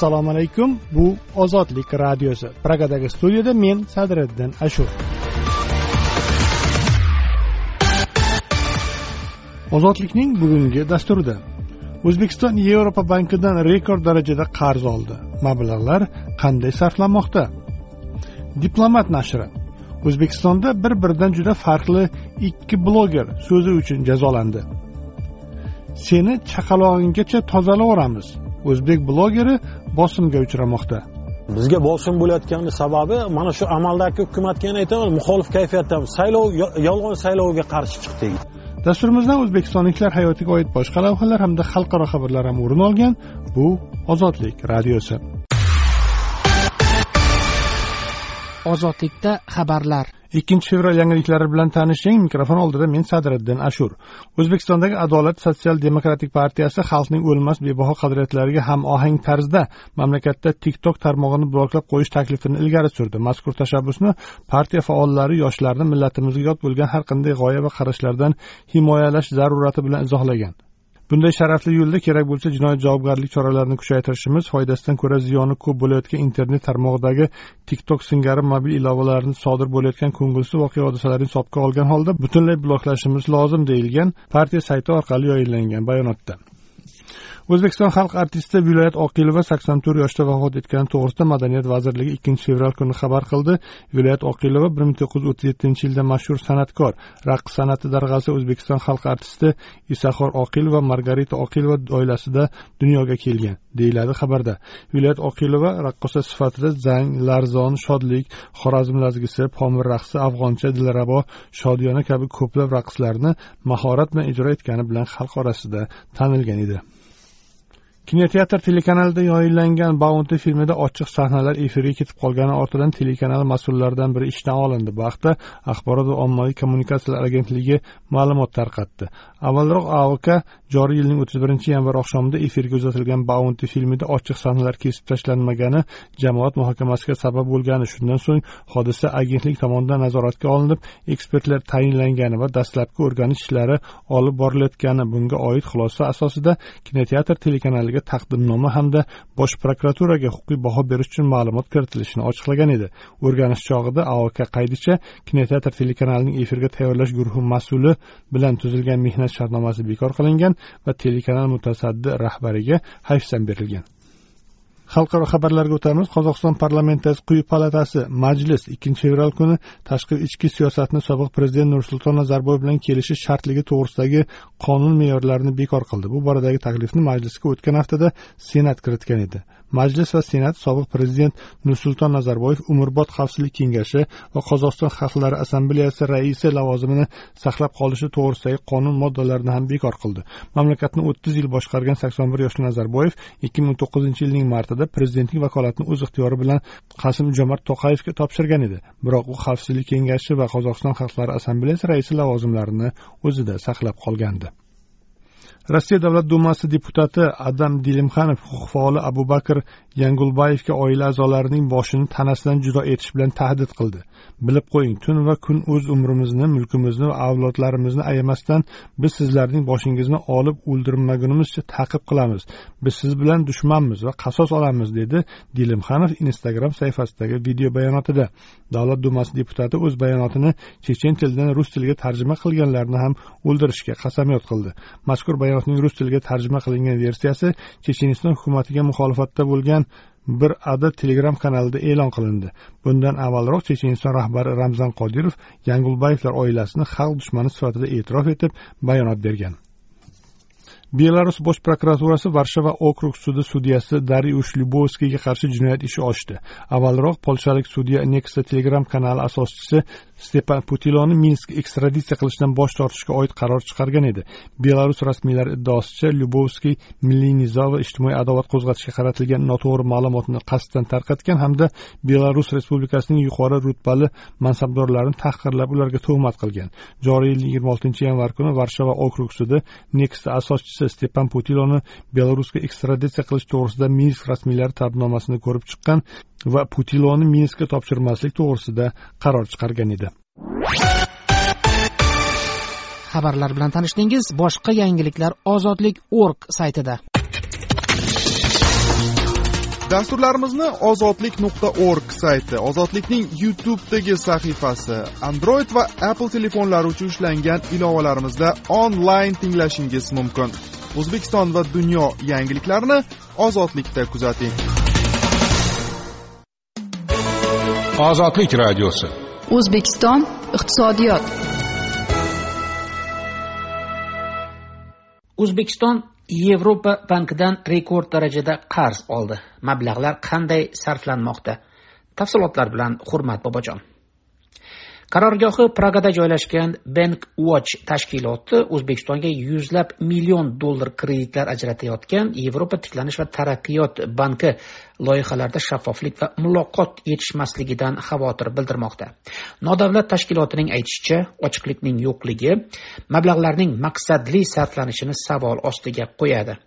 assalomu alaykum. Bu ozodlik radiosi. Pragadagi studiyada men sadriddin ashur. Ozodlikning bugungi dasturida o'zbekiston yevropa bankidan rekord darajada qarz oldi. Mablag'lar qanday sarflanmoqda? Diplomat nashri. O'zbekistonda bir biridan juda farqli ikki bloger so'zi uchun jazolandi. Seni chaqalog'inggacha tozalaveramiz o'zbek blogeri bosimga uchramoqda. Bizga bosim bo'layotgani sababi mana shu amaldagi hukumatga yana aytaman muxolif kayfiyatdamiz saylov yolg'on saylovga qarshi chiqdik dasturimizdan o'zbekistonliklar hayotiga oid boshqa lavhalar hamda xalqaro xabarlar ham o'rin olgan bu ozodlik radiosi. Ozodlikda xabarlar ikkinchi fevral yangiliklari bilan tanishing. Mikrofon oldida men sadriddin ashur. O'zbekistondagi adolat sotsial demokratik partiyasi xalqning o'lmas bebaho qadriyatlariga ham ohang tarzda mamlakatda tiktok tarmog'ini bloklab qo'yish taklifini ilgari surdi. Mazkur tashabbusni partiya faollari yoshlarni millatimizga yot bo'lgan har qanday g'oya va qarashlardan himoyalash zarurati bilan izohlagan. Bunday sharafli yo'lda kerak bo'lsa jinoiy javobgarlik choralarini kuchaytirishimiz foydasidan ko'ra ziyoni ko'p bo'layotgan internet tarmog'idagi tiktok singari mobil ilovalarni sodir bo'layotgan ko'ngilsiz voqea hodisalarni hisobga olgan holda butunlay bloklashimiz lozim deyilgan partiya sayti orqali yoyinlangan bayonotda. O'zbekiston xalq artisti viloyat oqilova sakson to'rt yoshda vafot etgani to'g'risida madaniyat vazirligi ikkinchi fevral kuni xabar qildi. Viloyat oqilova bir ming to'qqiz yuz o'ttiz yettinchi yilda mashhur san'atkor raqs san'ati darg'asi o'zbekiston xalq artisti isaxor oqilova margarita oqilova oilasida dunyoga kelgan deyiladi xabarda. Viloyat oqilova raqqosa sifatida zang larzon shodlik xorazm lazgisi pomir raqsi afg'oncha dilrabo shodiyona kabi ko'plab raqslarni mahorat bilan ijro etgani bilan xalq orasida tanilgan edi. Kinoteatr telekanalida yoyinlangan baunti filmida ochiq sahnalar efirga ketib qolgani ortidan telekanal mas'ullaridan biri ishdan olindi. Bu haqda axborot va ommaviy kommunikatsiyalar agentligi ma'lumot tarqatdi. Avvalroq aok joriy yilning o'ttiz birinchi yanvar oqshomida efirga uzatilgan baunti filmida ochiq sahnalar kesib tashlanmagani jamoat muhokamasiga sabab bo'lgani shundan so'ng hodisa agentlik tomonidan nazoratga olinib ekspertlar tayinlangani va dastlabki o'rganish ishlari olib borilayotgani bunga oid xulosa asosida kinoteatr telekanaliga taqdimnoma hamda bosh prokuraturaga huquqiy baho berish uchun ma'lumot kiritilishini ochiqlagan edi. O'rganish chog'ida aok qaydicha kinoteatr telekanalining efirga tayyorlash guruhi mas'uli bilan tuzilgan mehnat shartnomasi bekor qilingan va telekanal mutasaddi rahbariga hayfsan berilgan. Xalqaro xabarlarga o'tamiz qozog'iston parlamentasi quyi palatasi majlis ikkinchi fevral kuni tashqi ichki siyosatni sobiq prezident nursulton nazarboyev bilan kelishish shartligi to'g'risidagi qonun me'yorlarini bekor qildi. Bu boradagi taklifni majlisga o'tgan haftada senat kiritgan edi. Majlis va senat sobiq prezident nursulton nazarboyev umrbod xavfsizlik kengashi va qozog'iston xalqlari assambleyasi raisi lavozimini saqlab qolishi to'g'risidagi qonun moddalarini ham bekor qildi. Mamlakatni o'ttiz yil boshqargan sakson bir yoshli nazarboyev ikki ming to'qqizinchi yilning martida prezidentlik vakolatini o'z ixtiyori bilan qasim jomart to'qayevga topshirgan edi. Biroq u xavfsizlik kengashi va qozog'iston xalqlari assambleyasi raisi lavozimlarini o'zida saqlab qolgandi. Rossiya davlat dumasi deputati adam dilimxanov huquq faoli abu bakr yangulbayevga oila a'zolarining boshini tanasidan judo etish bilan tahdid qildi. Bilib qo'ying tun va kun o'z umrimizni mulkimizni va avlodlarimizni ayamasdan biz sizlarning boshingizni olib o'ldirmagunimizcha ta'qib qilamiz. Biz siz bilan dushmanmiz va qasos olamiz dedi dilimxanov instagram sahifasidagi video bayonotida. Davlat dumasi deputati o'z bayonotini chechen tilidan rus tiliga tarjima qilganlarni ham o'ldirishga qasamyod qildi. Mazkur bayonotning rus tiliga tarjima qilingan versiyasi checheniston hukumatiga muxolifatda bo'lgan bir adad telegram kanalida e'lon qilindi. Bundan avvalroq checheniston rahbari ramzan qodirov yangulbayevlar oilasini xalq dushmani sifatida e'tirof etib bayonot bergan. Belarus bosh prokuraturasi varshava okrug sudi sudyasi dariush lyubovskiyga qarshi jinoyat ishi ochdi. Avvalroq polshalik sudya nexta telegram kanali asoschisi stepan putiloni minsk ekstraditsiya qilishdan bosh tortishga oid qaror chiqargan edi. Belarus rasmiylari iddaosicha lyubovskiy milliy nizo va ijtimoiy adovat qo'zg'atishga qaratilgan noto'g'ri ma'lumotni qasddan tarqatgan hamda belarus respublikasining yuqori rutbali mansabdorlarini tahqirlab ularga tuhmat qilgan. Joriy yilning yigirma oltinchi yanvar kuni varshava okrug sudi nexta asoschisi stepan putiloni belarusga ekstraditsiya qilish to'g'risida minsk rasmiylari tabnomasini ko'rib chiqqan va putiloni minskka topshirmaslik to'g'risida qaror chiqargan edi. Xabarlar bilan tanishdingiz boshqa yangiliklar ozodlik org saytida. Dasturlarimizni ozodlik nuqta org sayti ozodlikning youtubedagi sahifasi android va apple telefonlari uchun ishlangan ilovalarimizda onlayn tinglashingiz mumkin. O'zbekiston va dunyo yangiliklarini ozodlikda kuzating. Ozodlik radiosi. O'zbekiston iqtisodiyot o'zbekiston yevropa bankidan rekord darajada qarz oldi. Mablag'lar qanday sarflanmoqda? Tafsilotlar bilan hurmat bobojon. Qarorgohi pragada joylashgan bank watch tashkiloti o'zbekistonga yuzlab million dollar kreditlar ajratayotgan yevropa tiklanish va taraqqiyot banki loyihalarda shaffoflik va muloqot yetishmasligidan xavotir bildirmoqda. Nodavlat tashkilotining aytishicha ochiqlikning yo'qligi mablag'larning maqsadli sarflanishini savol ostiga qo'yadi.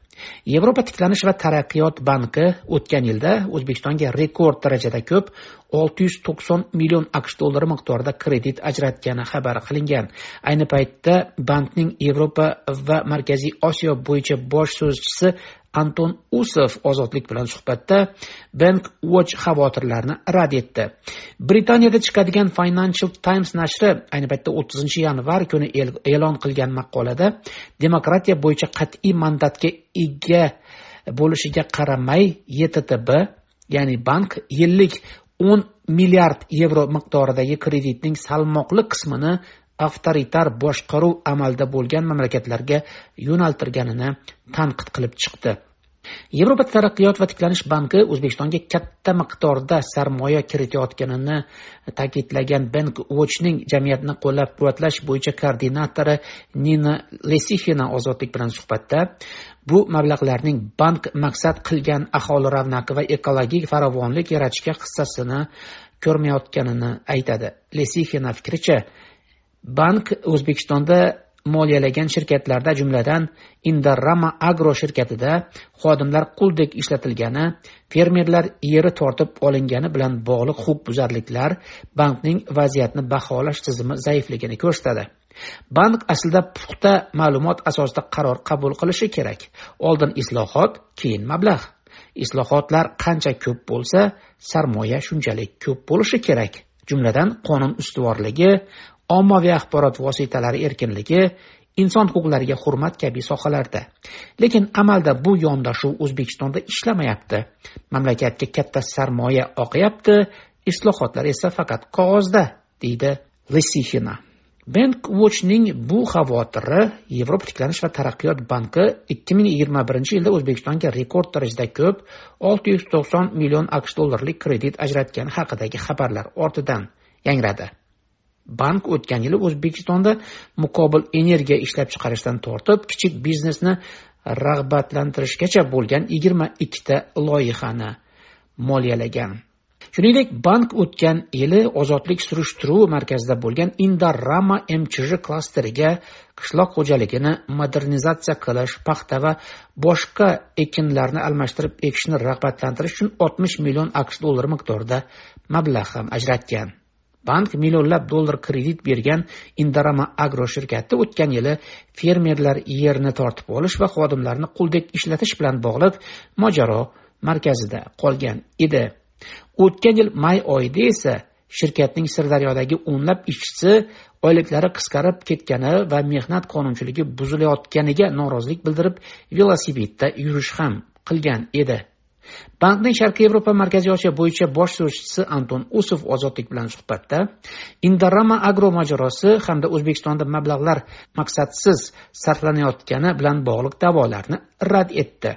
Yevropa tiklanish va taraqqiyot banki o'tgan yilda o'zbekistonga rekord darajada ko'p olti yuz to'qson million aqsh dollari miqdorida kredit ajratgani xabar qilingan. Ayni paytda bankning yevropa va markaziy osiyo bo'yicha bosh so'zchisi anton usov ozodlik bilan suhbatda bank watch xavotirlarni rad etdi. Britaniyada chiqadigan financial times nashri ayni paytda o'ttizinchi yanvar kuni e'lon qilgan maqolada demokratiya bo'yicha qat'iy mandatga ega bo'lishiga qaramay yttb ya'ni bank yillik o'n milliard yevro miqdoridagi kreditning salmoqli qismini avtoritar boshqaruv amalda bo'lgan mamlakatlarga yo'naltirganini tanqid qilib chiqdi. Yevropa taraqqiyot va tiklanish banki o'zbekistonga katta miqdorda sarmoya kiritayotganini ta'kidlagan bank watchning jamiyatni qo'llab quvvatlash bo'yicha koordinatori nina lesixina ozodlik bilan suhbatda bu mablag'larning bank maqsad qilgan aholi ravnaqi va ekologik farovonlik yaratishga hissasini ko'rmayotganini aytadi. Lesixina fikricha bank o'zbekistonda moliyalagan shirkatlarda jumladan indorama agro shirkatida xodimlar quldek ishlatilgani fermerlar yeri tortib olingani bilan bog'liq huquqbuzarliklar bankning vaziyatni baholash tizimi zaifligini ko'rsatadi. Bank aslida puxta ma'lumot asosida qaror qabul qilishi kerak. Oldin islohot keyin mablag' islohotlar qancha ko'p bo'lsa sarmoya shunchalik ko'p bo'lishi kerak. Jumladan qonun ustuvorligi ommaviy axborot vositalari erkinligi inson huquqlariga hurmat kabi sohalarda. Lekin amalda bu yondashuv o'zbekistonda ishlamayapti. Mamlakatga katta sarmoya oqyapti islohotlar esa faqat qog'ozda deydi lisixina bank watchning bu xavotiri yevropa tiklanish va taraqqiyot banki ikki ming yigirma birinchi yilda o'zbekistonga rekord darajada ko'p olti yuz to'qson million aqsh dollarlik kredit ajratgani haqidagi xabarlar ortidan yangradi. Bank o'tgan yili o'zbekistonda muqobil energiya ishlab chiqarishdan tortib kichik biznesni rag'batlantirishgacha bo'lgan yigirma ikkita loyihani moliyalagan. Shuningdek bank o'tgan yili ozodlik surishtiruv markazida bo'lgan indorama mchj klasteriga qishloq xo'jaligini modernizatsiya qilish paxta va boshqa ekinlarni almashtirib ekishni rag'batlantirish uchun oltmish million aqsh dollari miqdorida mablag' ham ajratgan. Bank millionlab dollar kredit bergan indarama agro shirkati o'tgan yili fermerlar yerni tortib olish va xodimlarni quldek ishlatish bilan bog'liq mojaro markazida qolgan edi. O'tgan yil may oyida esa shirkatning sirdaryodagi o'nlab ishchisi oyliklari qisqarib ketgani va mehnat qonunchiligi buzilayotganiga norozilik bildirib velosipedda yurish ham qilgan edi. Bankning sharqiy yevropa markaziy osiyo bo'yicha bosh so'zchisi anton usov ozodlik bilan suhbatda indorama agro mojarosi hamda o'zbekistonda mablag'lar maqsadsiz sarflanayotgani bilan bog'liq da'volarni rad etdi.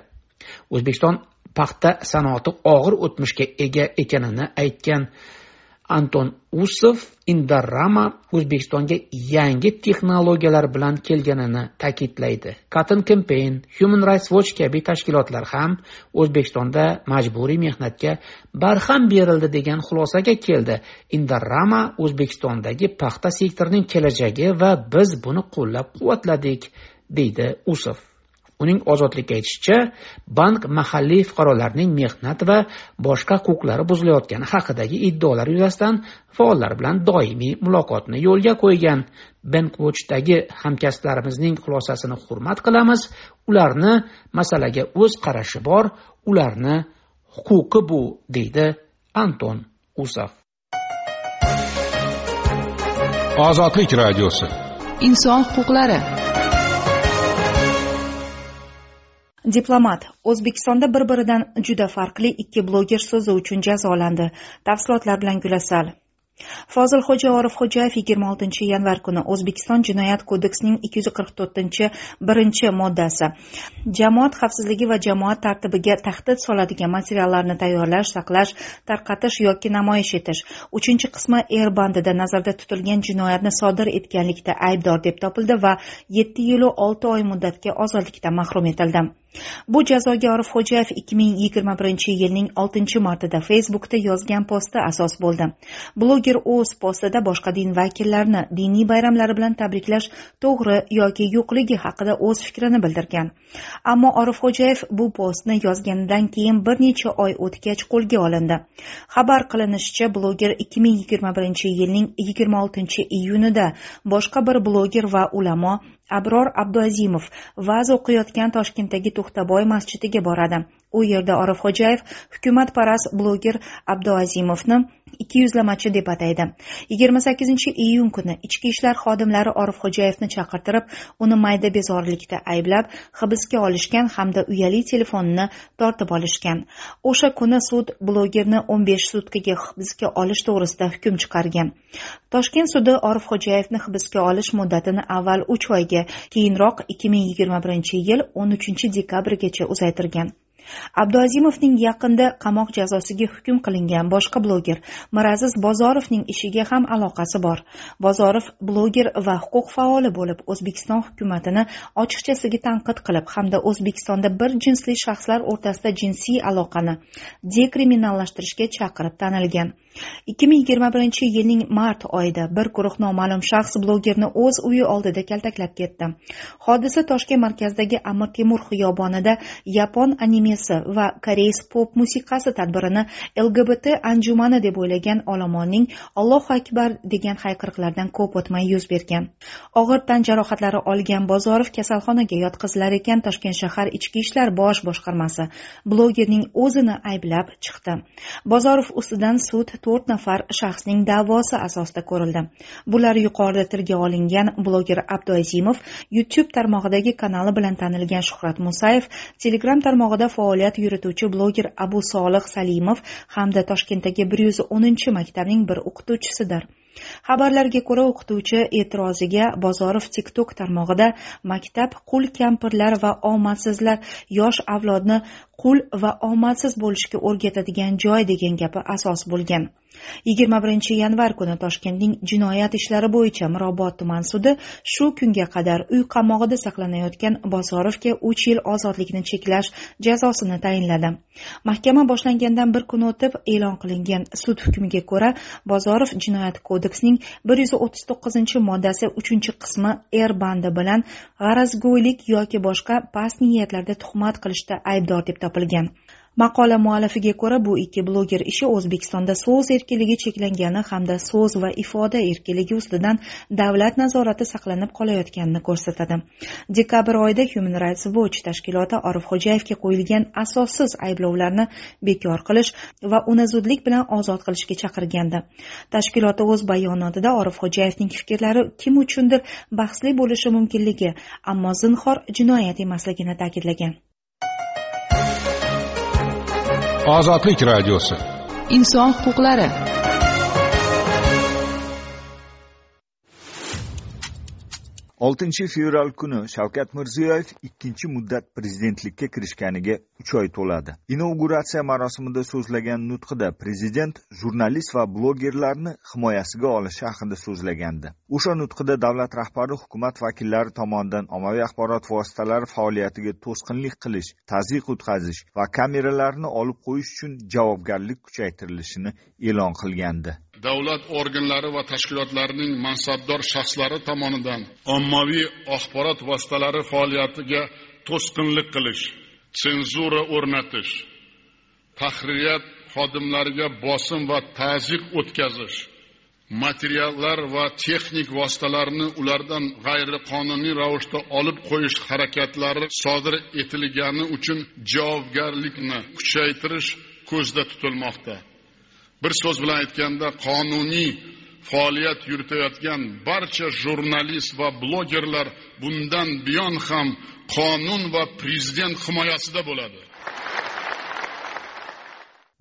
O'zbekiston paxta sanoati og'ir o'tmishga ega ekanini aytgan anton usov indorama o'zbekistonga yangi texnologiyalar bilan kelganini ta'kidlaydi. Cotton campaign human rights watch kabi tashkilotlar ham o'zbekistonda majburiy mehnatga barham berildi degan xulosaga keldi. Indorama o'zbekistondagi paxta sektorining kelajagi va biz buni qo'llab quvvatladik deydi usov. Uning ozodlikka aytishicha bank mahalliy fuqarolarning mehnat va boshqa huquqlari buzilayotgani haqidagi iddaolar yuzasidan faollar bilan doimiy muloqotni yo'lga qo'ygan. Bankwatchdagi hamkasblarimizning xulosasini hurmat qilamiz. Ularni masalaga o'z qarashi bor ularni huquqi bu deydi anton usov ozodlik radiosi. Inson huquqlari diplomat o'zbekistonda bir biridan juda farqli ikki bloger so'zi uchun jazolandi. Tafsilotlar bilan gulasal. Fozilxo'ja orifxo'jayev yigirma oltinchi yanvar kuni o'zbekiston jinoyat kodeksining ikki yuz qirq to'rtinchi birinchi moddasi. Jamoat xavfsizligi va jamoat tartibiga tahdid soladigan materiallarni tayyorlash saqlash tarqatish yoki namoyish etish. Uchinchi qismi er bandida nazarda tutilgan jinoyatni sodir etganlikda aybdor deb topildi va yetti yilu olti oy muddatga ozodlikdan mahrum etildi. Bu jazoga orifxo'jayev ikki ming yigirma birinchi yilning oltinchi martida facebookda yozgan posti asos bo'ldi. Bloger o'z postida boshqa din vakillarini diniy bayramlari bilan tabriklash to'g'ri yoki yo'qligi haqida o'z fikrini bildirgan. Ammo orifxo'jayev bu postni yozganidan keyin bir necha oy o'tgach qo'lga olindi. Xabar qilinishicha bloger ikki ming yigirma birinchi yilning yigirma oltinchi iyunida boshqa bir bloger va ulamo abror abduazimov va'z o'qiyotgan toshkentdagi to'xtaboy masjidiga boradi. U yerda orifxo'jayev hukumatparast bloger abduazimovni ikki yuzlamachi deb ataydi. Yigirma sakkizinchi iyun kuni ichki ishlar xodimlari orifxo'jayevni chaqirtirib uni mayda bezorilikda ayblab hibsga olishgan hamda uyali telefonini tortib olishgan. O'sha kuni sud blogerni o'n besh sutkaga hibsga olish to'g'risida hukm chiqargan. Toshkent sudi orifxo'jayevni hibsga olish muddatini avval uch oyga keyinroq ikki ming yigirma birinchi yil o'n uchinchi dekabrgacha uzaytirgan. Abduazimovning yaqinda qamoq jazosiga hukm qilingan boshqa bloger miraziz bozorovning ishiga ham aloqasi bor. Bozorov bloger va huquq faoli bo'lib o'zbekiston hukumatini ochiqchasiga tanqid qilib hamda o'zbekistonda bir jinsli shaxslar o'rtasida jinsiy aloqani dekriminallashtirishga chaqirib tanilgan. Ikki ming yigirma birinchi yilning mart oyida bir guruh noma'lum shaxs blogerni o'z uyi oldida kaltaklab ketdi. Hodisa toshkent markazidagi amir temur xiyobonida yapon animesi va koreys pop musiqasi tadbirini lgbt anjumani deb o'ylagan olomonning allohu akbar degan hayqiriqlardan ko'p o'tmay yuz bergan. Og'ir tan jarohatlari olgan bozorov kasalxonaga yotqizilar ekan toshkent shahar ichki ishlar bosh boshqarmasi blogerning o'zini ayblab chiqdi. Bozorov ustidan sud to'rt nafar shaxsning da'vosi asosida ko'rildi. Bular yuqorida tilga olingan bloger abduazimov youtube tarmog'idagi kanali bilan tanilgan shuhrat musayev telegram tarmog'ida faoliyat yurituvchi bloger abu solih salimov hamda toshkentdagi bir yuz o'ninchi maktabning bir o'qituvchisidir. Xabarlarga ko'ra o'qituvchi e'tiroziga bozorov tiktok tarmog'ida maktab qul kampirlar va omadsizlar yosh avlodni qul va omadsiz bo'lishga o'rgatadigan joy degan gapi asos bo'lgan. Yigirma birinchi yanvar kuni toshkentning jinoyat ishlari bo'yicha mirobod tuman sudi shu kunga qadar uy qamog'ida saqlanayotgan bozorovga uch yil ozodlikni cheklash jazosini tayinladi. Mahkama boshlangandan bir kun o'tib e'lon qilingan sud hukmiga ko'ra bozorov jinoyat kodeksining bir yuz o'ttiz to'qqizinchi moddasi uchinchi qismi er bandi bilan g'arazgo'ylik yoki boshqa past niyatlarda tuhmat qilishda aybdor deb topilgan. Maqola muallifiga ko'ra bu ikki bloger ishi o'zbekistonda so'z erkinligi cheklangani hamda so'z va ifoda erkinligi ustidan davlat nazorati saqlanib qolayotganini ko'rsatadi. Dekabr oyida human rights watch tashkiloti orifxo'jayevga qo'yilgan asossiz ayblovlarni bekor qilish va uni zudlik bilan ozod qilishga chaqirgandi. Tashkiloti o'z bayonotida orifxo'jayevning fikrlari kim uchundir bahsli bo'lishi mumkinligi ammo zinhor jinoyat emasligini ta'kidlagan. Ozodlik radiosi. Inson huquqlari. Oltinchi fevral kuni shavkat mirziyoyev ikkinchi muddat prezidentlikka kirishganiga uch oy to'ladi. Inauguratsiya marosimida so'zlagan nutqida prezident jurnalist va blogerlarni himoyasiga olishi haqida so'zlagandi. O'sha nutqida davlat rahbari hukumat vakillari tomonidan ommaviy axborot vositalari faoliyatiga to'sqinlik qilish tazyiq o'tkazish va kameralarni olib qo'yish uchun javobgarlik kuchaytirilishini e'lon qilgandi. Davlat organlari va tashkilotlarining mansabdor shaxslari tomonidan ommaviy axborot vositalari faoliyatiga to'sqinlik qilish senzura o'rnatish tahririyat xodimlariga bosim va taziq o'tkazish materiallar va texnik vositalarni ulardan g'ayriqonuniy ravishda olib qo'yish harakatlari sodir etilgani uchun javobgarlikni kuchaytirish ko'zda tutilmoqda. Bir so'z bilan aytganda qonuniy faoliyat yuritayotgan barcha jurnalist va blogerlar bundan buyon ham qonun va prezident himoyasida bo'ladi.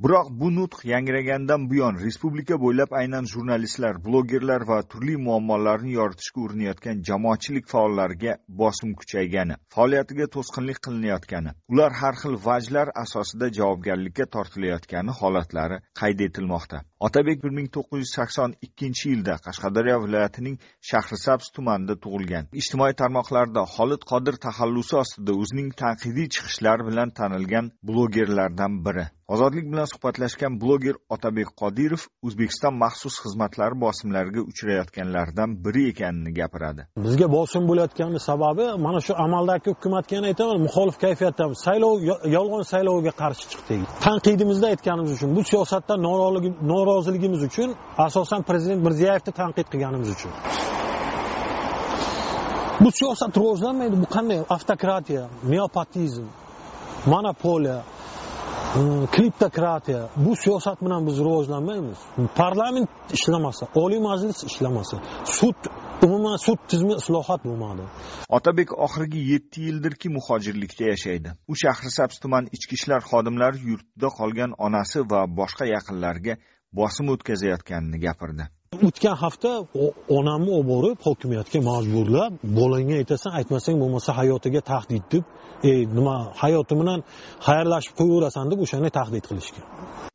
Biroq bu nutq yangragandan buyon respublika bo'ylab aynan jurnalistlar blogerlar va turli muammolarni yoritishga urinayotgan jamoatchilik faollariga bosim kuchaygani faoliyatiga to'sqinlik qilinayotgani ular har xil vajlar asosida javobgarlikka tortilayotgani holatlari qayd etilmoqda. Otabek bir ming to'qqiz yuz sakson ikkinchi yilda qashqadaryo viloyatining shahrisabz tumanida tug'ilgan. Ijtimoiy tarmoqlarda xolid qodir taxallusi ostida o'zining tanqidiy chiqishlari bilan tanilgan blogerlardan biri. Ozodlik bilan suhbatlashgan bloger otabek qodirov o'zbekiston maxsus xizmatlari bosimlariga uchrayotganlardan biri ekanini gapiradi. Bizga bosim bo'layotgani sababi mana shu amaldagi hukumatga yana aytaman muxolif kayfiyatdamiz. Saylov yolg'on saylovga qarshi chiqdik tanqidimizda aytganimiz uchun bu siyosatdan noroziligimiz uchun asosan prezident mirziyoyevni tanqid qilganimiz uchun. Bu siyosat rivojlanmaydi. Bu qanday? Avtokratiya neopatizm monopoliya kleptokratiya bu siyosat bilan biz rivojlanmaymiz parlament ishlamasa oliy majlis ishlamasa sud umuman sud tizimi islohot bo'lmadi otabek oxirgi yetti yildirki muhojirlikda yashaydi. U shahrisabz tuman ichki ishlar xodimlari yurtida qolgan onasi va boshqa yaqinlariga bosim o'tkazayotganini gapirdi. O'tgan hafta onamni olib borib hokimiyatga majburlab bolangga aytasan aytmasang bo'lmasa hayotiga tahdid deb nima hayoti bilan xayrlashib qo'yaverasan deb o'shanday tahdid qilishgan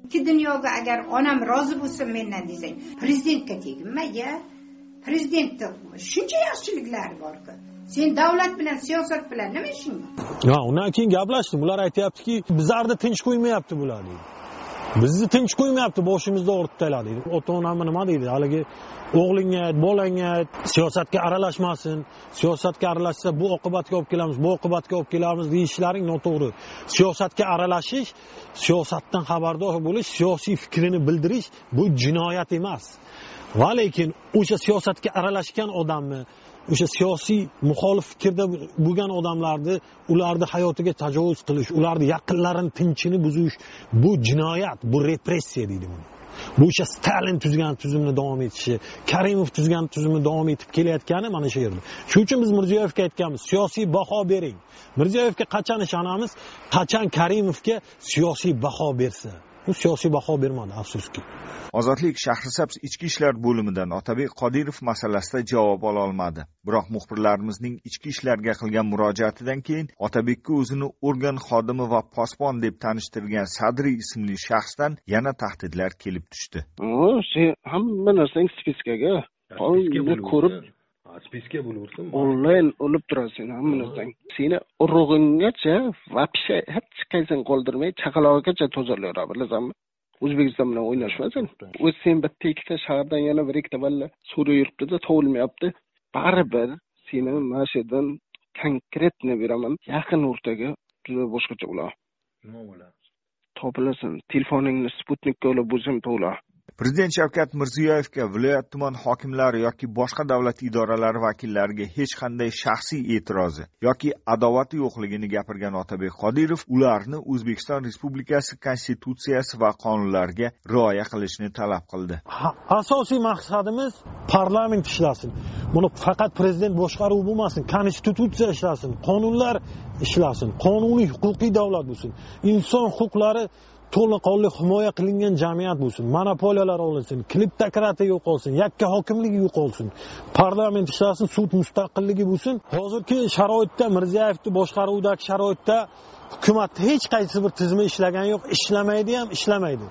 ikki dunyoga agar onam rozi bo'lsa mendan desang prezidentga teginmaga prezidentni shuncha yaxshiliklari borku sen davlat bilan siyosat bilan nima ishing bor? Undan keyin gaplashdim ular aytyaptiki bizlarni tinch qo'ymayapti bular deydi bizni tinch qo'ymayapti boshimizda o'rtalar deydi. Ota onamni nima deydi? Haligi o'g'lingga ayt bolangga ayt siyosatga aralashmasin. Siyosatga aralashsa bu oqibatga olib kelamiz bu oqibatga olib kelamiz deyishlaring noto'g'ri. Siyosatga aralashish siyosatdan xabardor bo'lish siyosiy fikrini bildirish bu jinoyat emas. Va lekin o'sha siyosatga aralashgan odamni o'sha siyosiy muxolif fikrda bo'lgan odamlarni ularni hayotiga tajovuz qilish ularni yaqinlarini tinchini buzish bu jinoyat bu repressiya deydi buni. Bu o'sha stalin tuzgan tuzumni davom etishi karimov tuzgan tuzumni davom etib kelayotgani mana shu yerda. Shuning uchun biz mirziyoyevga aytganmiz siyosiy baho bering. Mirziyoyevga qachon ishonamiz? Qachon karimovga siyosiy baho bersa? U siyosiy baho bermadi afsuski. Ozodlik shahrisabz ichki ishlar bo'limidan otabek qodirov masalasida javob ololmadi biroq muxbirlarimizning ichki ishlarga qilgan murojaatidan keyin otabekka o'zini organ xodimi va posbon deb tanishtirgan sadriy ismli shaxsdan yana tahdidlar kelib tushdi. Hamma narsang spiskaga. Ko'rib spiska bo'laversin onlayn olib turasan hamma narsang seni urug'inggacha вообще hech qaysini qoldirmay chaqalog'igacha tozalayveradi bilasanmi o'zbekiston bilan o'ynashmasin o'zi sen bitta ikkita shahardan yana bir ikkita balla suriya yuribdida tug'ilmayapti baribir seni mana shu yerdan konkretно beraman yaqin o'rtaga juda boshqacha bo'ladi nima bo'ladi topilasan telefoningni sputnikka ulab bo'lsam to'g'ri prezident shavkat mirziyoyevga viloyat tuman hokimlari yoki boshqa davlat idoralari vakillariga hech qanday shaxsiy e'tirozi yoki adovati yo'qligini gapirgan otabek qodirov ularni o'zbekiston respublikasi konstitutsiyasi va qonunlariga rioya qilishni talab qildi. Asosiy maqsadimiz parlament ishlasin. Buni faqat prezident boshqaruvi bo'lmasin konstitutsiya ishlasin qonunlar ishlasin qonuniy huquqiy davlat bo'lsin. Inson huquqlari to'laqonli himoya qilingan jamiyat bo'lsin monopoliyalar olinsin kleptokratiya yo'qolsin yakka hokimlik yo'qolsin parlament ishlasin sud mustaqilligi bo'lsin. Hozirgi sharoitda mirziyoyevni boshqaruvidagi sharoitda hukumatni hech qaysi bir tizimi ishlagani yo'q ishlamaydi ham ishlamaydi.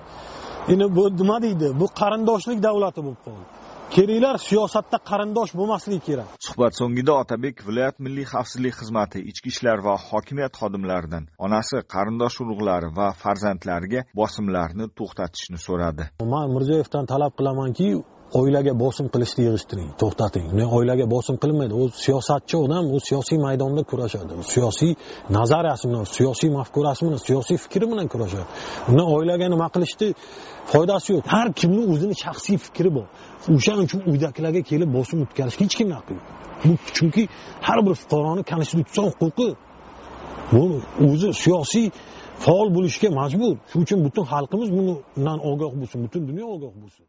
Endi bu nima deydi? Bu qarindoshlik davlati bo'lib qoldi. Keraklar siyosatda qarindosh bo'lmasligi kerak. Suhbat so'ngida otabek viloyat milliy xavfsizlik xizmati ichki ishlar va hokimiyat xodimlaridan onasi qarindosh urug'lari va farzandlariga bosimlarni to'xtatishni so'radi. Man mirziyoyevdan talab qilamanki oilaga bosim qilishni yig'ishtiring to'xtating. Oilaga bosim qilinmaydi. U siyosatchi odam u siyosiy maydonda kurashadi. Siyosiy nazariyasi bilan siyosiy mafkurasi bilan siyosiy fikri bilan kurashadi. Undan oilaga nima qilishni foydasi yo'q. Har kimni o'zini shaxsiy fikri bor. O'shaning uchun uydagilarga kelib bosim o'tkazishga hech kimni haqqi yo'q. Bu chunki har bir fuqaroni konstitutsion huquqi bu o'zi siyosiy faol bo'lishga majbur. Shuning uchun butun xalqimiz bundan ogoh bo'lsin butun dunyo ogoh bo'lsin.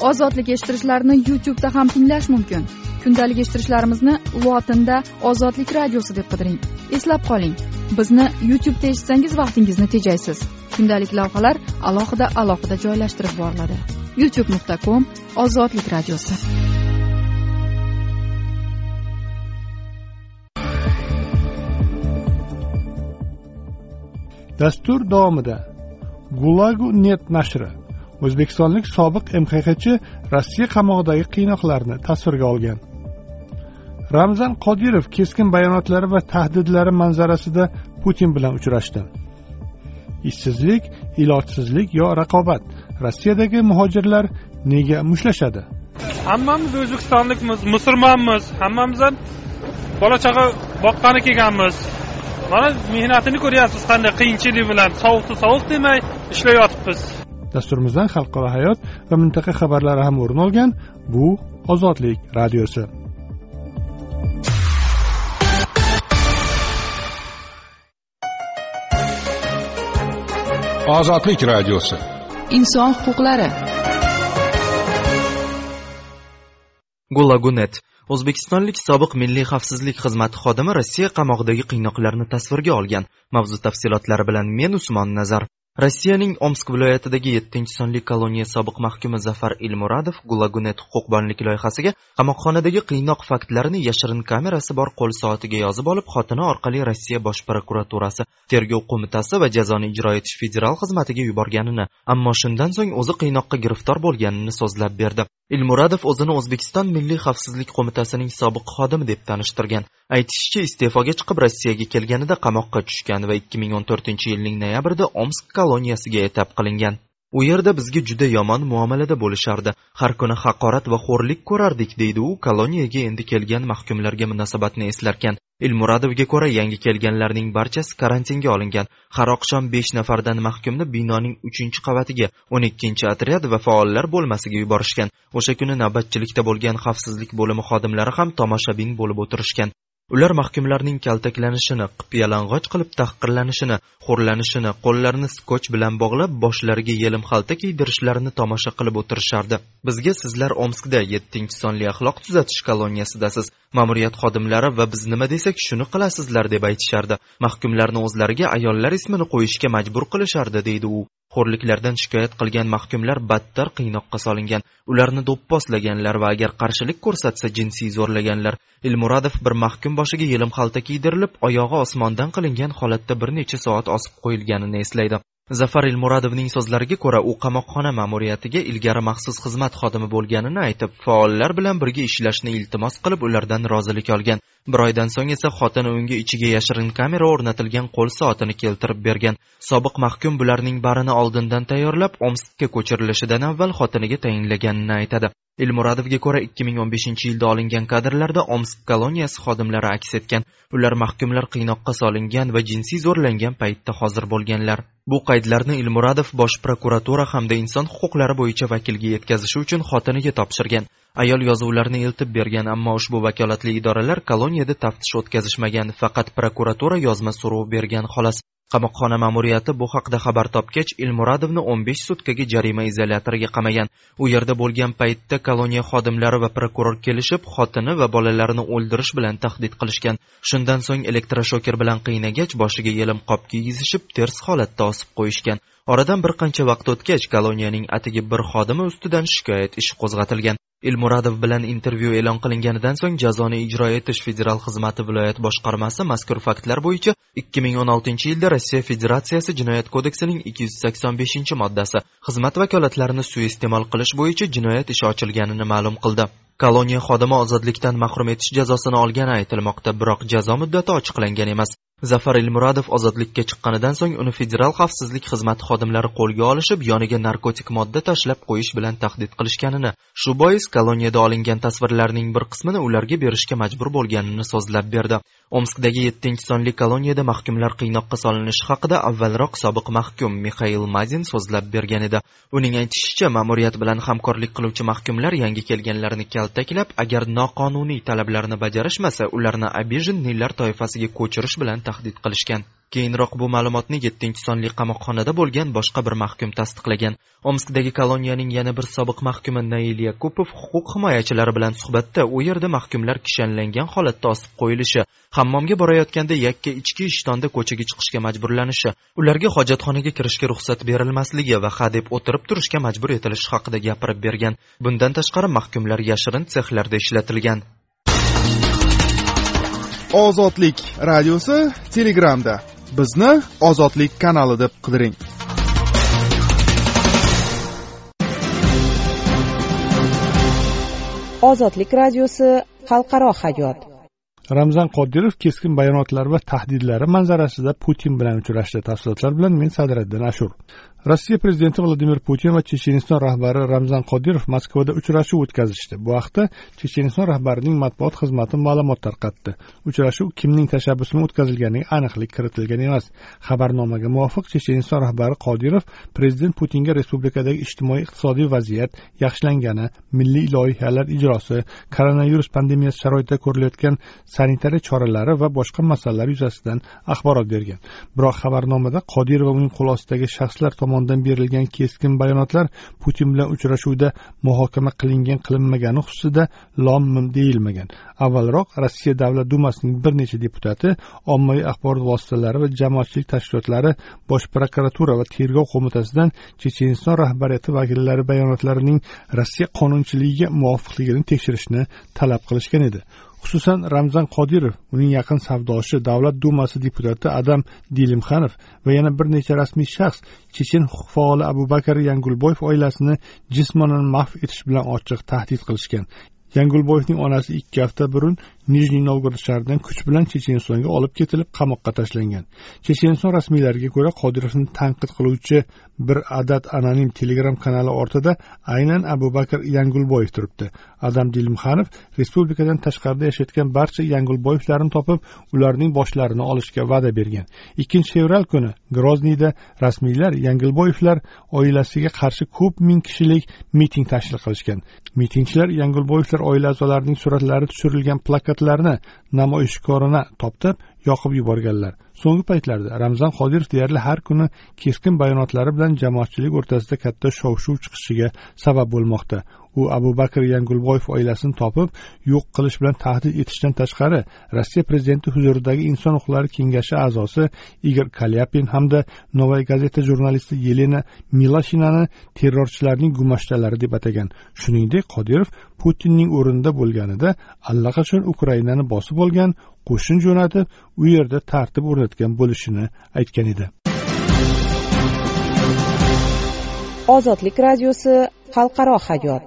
Ozodlik eshittirishlarini youtubeda ham tinglash mumkin. Kundalik eshittirishlarimizni lotinda ozodlik radiosi deb qidiring. Eslab qoling. Bizni youtubeda eshitsangiz vaqtingizni tejaysiz. Kundalik lavhalar alohida alohida joylashtirib boriladi. Youtube nuqta com ozodlik radiosi. Dastur davomida gulagu net nashri. O'zbekistonlik sobiq mxxchi rossiya qamog'idagi qiynoqlarni tasvirga olgan. Ramzan qodirov keskin bayonotlari va tahdidlari manzarasida putin bilan uchrashdi. Ishsizlik ilojsizlik yo raqobat rossiyadagi muhojirlar nega mushtlashadi? Hammamiz o'zbekistonlikmiz musulmonmiz. Hammamiz ham bola chaqa boqqani kelganmiz. Mana mehnatini ko'ryapsiz qanday qiyinchilik bilan. Sovuqni sovuq demay ishlayotibmiz dasturimizdan xalqaro hayot va mintaqa xabarlari ham o'rin olgan bu ozodlik radiosi. Ozodlik radiosi. Inson huquqlari. Gulagunet. O'zbekistonlik sobiq milliy xavfsizlik xizmati xodimi rossiya qamog'idagi qiynoqlarni tasvirga olgan. Mavzu tafsilotlari bilan men usmon nazar rossiyaning omsk viloyatidagi yettinchi sonli koloniya sobiq mahkumi zafar ilmuradov gulagunet huquqbonlik loyihasiga qamoqxonadagi qiynoq faktlarini yashirin kamerasi bor qo'l soatiga yozib olib xotini orqali rossiya bosh prokuraturasi tergov qo'mitasi va jazoni ijro etish federal xizmatiga yuborganini ammo shundan so'ng o'zi qiynoqqa giriftor bo'lganini so'zlab berdi. Ilmuradov o'zini o'zbekiston milliy xavfsizlik qo'mitasining sobiq xodimi deb tanishtirgan. Aytishicha iste'foga chiqib rossiyaga kelganida qamoqqa tushgan va 2014 yilning noyabrida omsk koloniyasiga etap qilingan. U yerda bizga juda yomon muomalada bo'lishardi. Har kuni haqorat va xo'rlik ko'rardik deydi u koloniyaga endi kelgan mahkumlarga munosabatni eslarkan. Ilmuradovga ko'ra yangi kelganlarning barchasi karantinga olingan. Har oqshom besh nafardan mahkumni binoning uchinchi qavatiga o'n ikkinchi otryad va faollar bo'lmasiga yuborishgan. O'sha kuni navbatchilikda bo'lgan xavfsizlik bo'limi xodimlari ham tomoshabin bo'lib o'tirishgan. Ular mahkumlarning kaltaklanishini qip-yalang'och qilib tahqirlanishini xo'rlanishini qo'llarini skotch bilan bog'lab boshlariga yelim xalta kiydirishlarini tomosha qilib o'tirishardi. Bizga sizlar omskda yettinchi sonli axloq tuzatish koloniyasidasiz. Ma'muriyat xodimlari va biz nima desak shuni qilasizlar deb aytishardi. Mahkumlarni o'zlariga ayollar ismini qo'yishga majbur qilishardi deydi u. xo'rliklardan shikoyat qilgan mahkumlar battar qiynoqqa solingan ularni do'pposlaganlar va agar qarshilik ko'rsatsa jinsiy zo'rlaganlar. Ilmuradov bir mahkum boshiga yelim xalta kiydirilib oyog'i osmondan qilingan holatda bir necha soat osib qo'yilganini eslaydi. Zafar ilmuradovning so'zlariga ko'ra u qamoqxona ma'muriyatiga ilgari maxsus xizmat xodimi bo'lganini aytib faollar bilan birga ishlashni iltimos qilib ulardan rozilik olgan. Bir oydan so'ng esa xotini unga ichiga yashirin kamera o'rnatilgan qo'l soatini keltirib bergan. Sobiq mahkum bularning barini oldindan tayyorlab omskka ko'chirilishidan avval xotiniga tayinlaganini aytadi. Ilmuradovga ko'ra 2015 yilda olingan kadrlarda omsk koloniyasi xodimlari aks etgan. Ular mahkumlar qiynoqqa solingan va jinsiy zo'rlangan paytda hozir bo'lganlar. Bu qaydlarni ilmuradov bosh prokuratura hamda inson huquqlari bo'yicha vakilga yetkazishi uchun xotiniga topshirgan. Ayol yozuvlarni eltib bergan ammo ushbu vakolatli idoralar koloniyada taftish o'tkazishmagan. Faqat prokuratura yozma so'rov bergan xolos. Qamoqxona ma'muriyati bu haqda xabar topgach ilmuradovni 15 sutkaga jarima izolyatoriga qamagan. U yerda bo'lgan paytda koloniya xodimlari va prokuror kelishib xotini va bolalarini o'ldirish bilan tahdid qilishgan. Shundan so'ng elektroshoker bilan qiynagach boshiga yelim qop kiygizishib ters holatda osib qo'yishgan. Oradan bir qancha vaqt o'tgach koloniyaning atigi bir xodimi ustidan shikoyat ishi qo'zg'atilgan. Ilmuradov bilan intervyu e'lon qilinganidan so'ng jazoni ijro etish federal xizmati viloyat boshqarmasi mazkur faktlar bo'yicha 2016 yilda rossiya federatsiyasi jinoyat kodeksining 285 moddasi xizmat vakolatlarini suiiste'mol qilish bo'yicha jinoyat ishi ochilganini ma'lum qildi. Koloniya xodimi ozodlikdan mahrum etish jazosini olgani aytilmoqda biroq jazo muddati ochiqlangan emas. Zafar ilmuradov ozodlikka chiqqanidan so'ng uni federal xavfsizlik xizmati xodimlari qo'lga olishib yoniga narkotik modda tashlab qo'yish bilan tahdid qilishganini shu bois koloniyada olingan tasvirlarning bir qismini ularga berishga majbur bo'lganini so'zlab berdi. Omskdagi yettinchi sonli koloniyada mahkumlar qiynoqqa solinishi haqida avvalroq sobiq mahkum mixail mazin so'zlab bergan edi. Uning aytishicha ma'muriyat bilan hamkorlik qiluvchi mahkumlar yangi kelganlarni kaltaklab agar noqonuniy talablarni bajarishmasa ularni abijinnilar toifasiga ko'chirish bilan tahdid qilishgan. Keyinroq bu ma'lumotni yettinchi sonli qamoqxonada bo'lgan boshqa bir mahkum tasdiqlagan. Omskdagi koloniyaning yana bir sobiq mahkumi nail yakupov huquq himoyachilari bilan suhbatda u yerda mahkumlar kishanlangan holatda osib qo'yilishi hammomga borayotganda yakka ichki ishtonda ko'chaga chiqishga majburlanishi ularga hojatxonaga kirishga ruxsat berilmasligi va hadeb o'tirib turishga majbur etilishi haqida gapirib bergan. Bundan tashqari mahkumlar yashirin sexlarda ishlatilgan. Ozodlik radiosi telegramda. Bizni ozodlik kanali deb qidiring. Ozodlik radiosi xalqaro hayot. Ramzan qodirov keskin bayonotlari va tahdidlari manzarasida putin bilan uchrashdi. Tafsilotlar bilan men sadiriddin ashur rossiya prezidenti vladimir putin va checheniston rahbari ramzan qodirov moskvada uchrashuv o'tkazishdi. Bu haqda checheniston rahbarining matbuot xizmati ma'lumot tarqatdi. Uchrashuv kimning tashabbusi bilan o'tkazilganiga aniqlik kiritilgan emas. Xabarnomaga muvofiq checheniston rahbari qodirov prezident putinga respublikadagi ijtimoiy iqtisodiy vaziyat yaxshilangani milliy loyihalar ijrosi koronavirus pandemiyasi sharoitida ko'rilayotgan sanitariya choralari va boshqa masalalar yuzasidan axborot bergan. Biroq xabarnomada qodirov va uning qo'l ostidagi shaxslar tomonidan berilgan keskin bayonotlar putin bilan uchrashuvda muhokama qilingan qilinmagani xususida lom mim deyilmagan. Avvalroq rossiya davlat dumasining bir necha deputati ommaviy axborot vositalari va jamoatchilik tashkilotlari bosh prokuratura va tergov qo'mitasidan checheniston rahbariyati vakillari bayonotlarining rossiya qonunchiligiga muvofiqligini tekshirishni talab qilishgan edi. Xususan ramzan qodirov uning yaqin savdoshi davlat dumasi deputati adam dilimxanov va yana bir necha rasmiy shaxs chechen huquq faoli abu bakr yangulboyev oilasini jismonan mahv etish bilan ochiq tahdid qilishgan. Yangulboyevning onasi ikki hafta burun nijniy novgorod shahridan kuch bilan chechenistonga olib ketilib qamoqqa tashlangan. Checheniston rasmiylariga ko'ra qodirovni tanqid qiluvchi bir adad anonim telegram kanali ortida aynan abu bakr yangulboyev turibdi. Adam dilimxanov respublikadan tashqarida yashayotgan barcha yangulboyevlarni topib ularning boshlarini olishga va'da bergan. Ikkinchi fevral kuni grozniyda rasmiylar yangulboyevlar oilasiga qarshi ko'p ming kishilik miting tashkil qilishgan. Mitingchilar yangulboyevlar oila a'zolarining suratlari tushirilgan plakat suratlarni namoyishkorona toptab yoqib yuborganlar. So'nggi paytlarda ramzan qodirov deyarli har kuni keskin bayonotlari bilan jamoatchilik o'rtasida katta shov shuv chiqishiga sabab bo'lmoqda. U abu bakr yangulboyev oilasini topib yo'q qilish bilan tahdid etishdan tashqari rossiya prezidenti huzuridagi inson huquqlari kengashi a'zosi igor kalyapin hamda novaya gazeta jurnalisti yelena milashinani terrorchilarning gumashtalari deb atagan. Shuningdek qodirov putinning o'rnida bo'lganida allaqachon ukrainani bosib olgan qo'shin jo'natib u yerda tartib o'rnatgan bo'lishini aytgan edi. Ozodlik radiosi xalqaro hayot.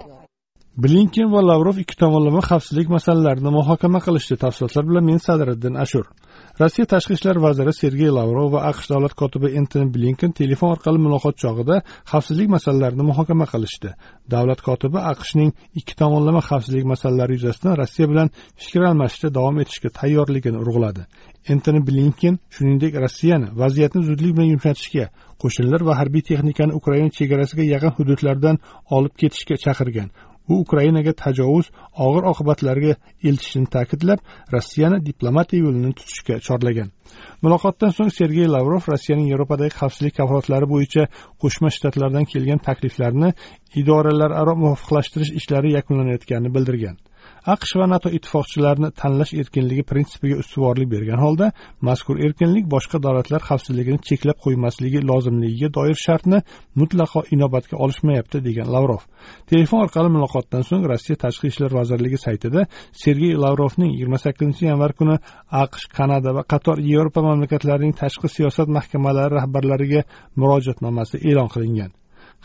Blinken va lavrov ikki tomonlama xavfsizlik masalalarini muhokama qilishdi tafsilotlar bilan men sadiriddin ashur rossiya tashqi ishlar vaziri sergey lavrov va aqsh davlat kotibi entoni blinken telefon orqali muloqot chog'ida xavfsizlik masalalarini muhokama qilishdi. Davlat kotibi aqshning ikki tomonlama xavfsizlik masalalari yuzasidan rossiya bilan fikr almashishda davom etishga tayyorligini urg'uladi. Entoni blinken shuningdek rossiyani vaziyatni zudlik bilan yumshatishga qo'shinlar va harbiy texnikani ukraina chegarasiga yaqin hududlardan olib ketishga chaqirgan. U ukrainaga tajovuz og'ir oqibatlarga eltishini ta'kidlab rossiyani diplomatiya yo'lini tutishga chorlagan. Muloqotdan so'ng sergey lavrov rossiyaning yevropadagi xavfsizlik kafolatlari bo'yicha qo'shma shtatlardan kelgan takliflarni idoralararo muvofiqlashtirish ishlari yakunlanayotganini bildirgan. Aqsh va nato ittifoqchilarini tanlash erkinligi prinsipiga ustuvorlik bergan holda mazkur erkinlik boshqa davlatlar xavfsizligini cheklab qo'ymasligi lozimligiga doir shartni mutlaqo inobatga olishmayapti degan lavrov. Telefon orqali muloqotdan so'ng rossiya tashqi ishlar vazirligi saytida sergey lavrovning yigirma sakkizinchi yanvar kuni aqsh kanada va qator yevropa mamlakatlarining tashqi siyosat mahkamalari rahbarlariga murojaatnomasi e'lon qilingan.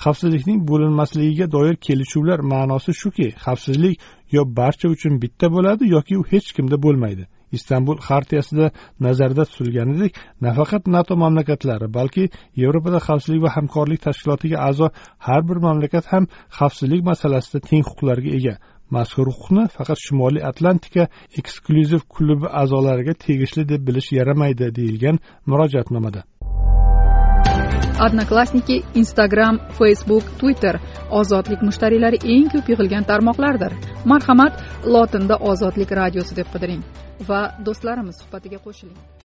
Xavfsizlikning bo'linmasligiga doir kelishuvlar ma'nosi shuki xavfsizlik yo barcha uchun bitta bo'ladi yoki u hech kimda bo'lmaydi. Istanbul xartiyasida nazarda tutilganidek nafaqat nato mamlakatlari balki yevropada xavfsizlik va hamkorlik tashkilotiga a'zo har bir mamlakat ham xavfsizlik masalasida teng huquqlarga ega. Mazkur huquqni faqat shimoliy atlantika eksklyuziv klubi a'zolariga tegishli deb bilish yaramaydi deyilgan murojaatnomada. Odnoklassniki instagram facebook twitter. Ozodlik mushtariylari eng ko'p yig'ilgan tarmoqlardir. Marhamat lotinda ozodlik radiosi deb qidiring va do'stlarimiz suhbatiga qo'shiling.